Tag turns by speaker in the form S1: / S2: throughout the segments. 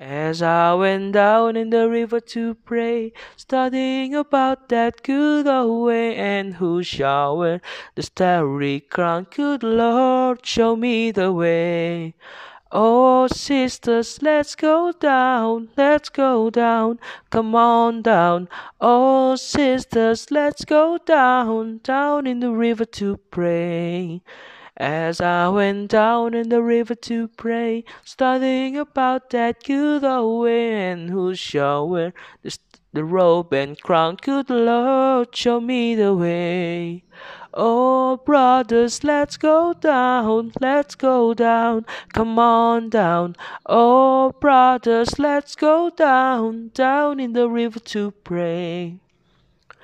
S1: As I went down in the river to pray, studying about that good old way, and who wear the starry crown? Good Lord, show me the way. Oh, sisters, let's go down, let's go down, come on down. Oh, sisters, let's go down, down in the river to pray. As I went down in the river to pray, studying about that good old way, and who shall wear the, the robe and crown? Good Lord, show me the way. Oh, brothers, let's go down, let's go down, come on down. Oh, brothers, let's go down, down in the river to pray.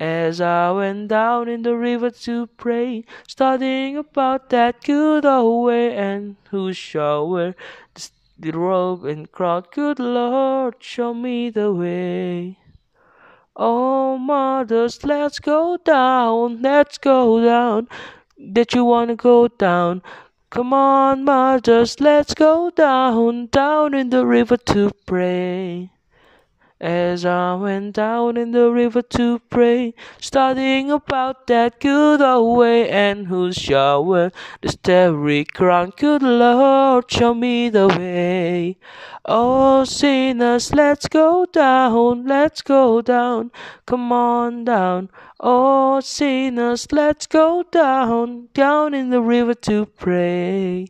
S1: As I went down in the river to pray, studying about that good old way, and who shall wear the robe and crown? Good Lord, show me the way. Oh, mothers, let's go down, let's go down. That you wanna go down. Come on, mothers, let's go down, down in the river to pray. As I went down in the river to pray, studying about that good old way, and who shall wear the starry crown? Good Lord, show me the way. Oh, sinners, let's go down, let's go down, come on down. Oh, sinners, let's go down, down in the river to pray.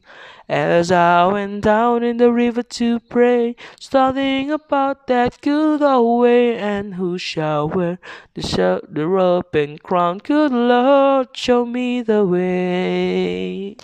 S1: As I went down in the river to pray, studying about that good old way, and who shall wear the, sh- the robe and crown? Good Lord, show me the way.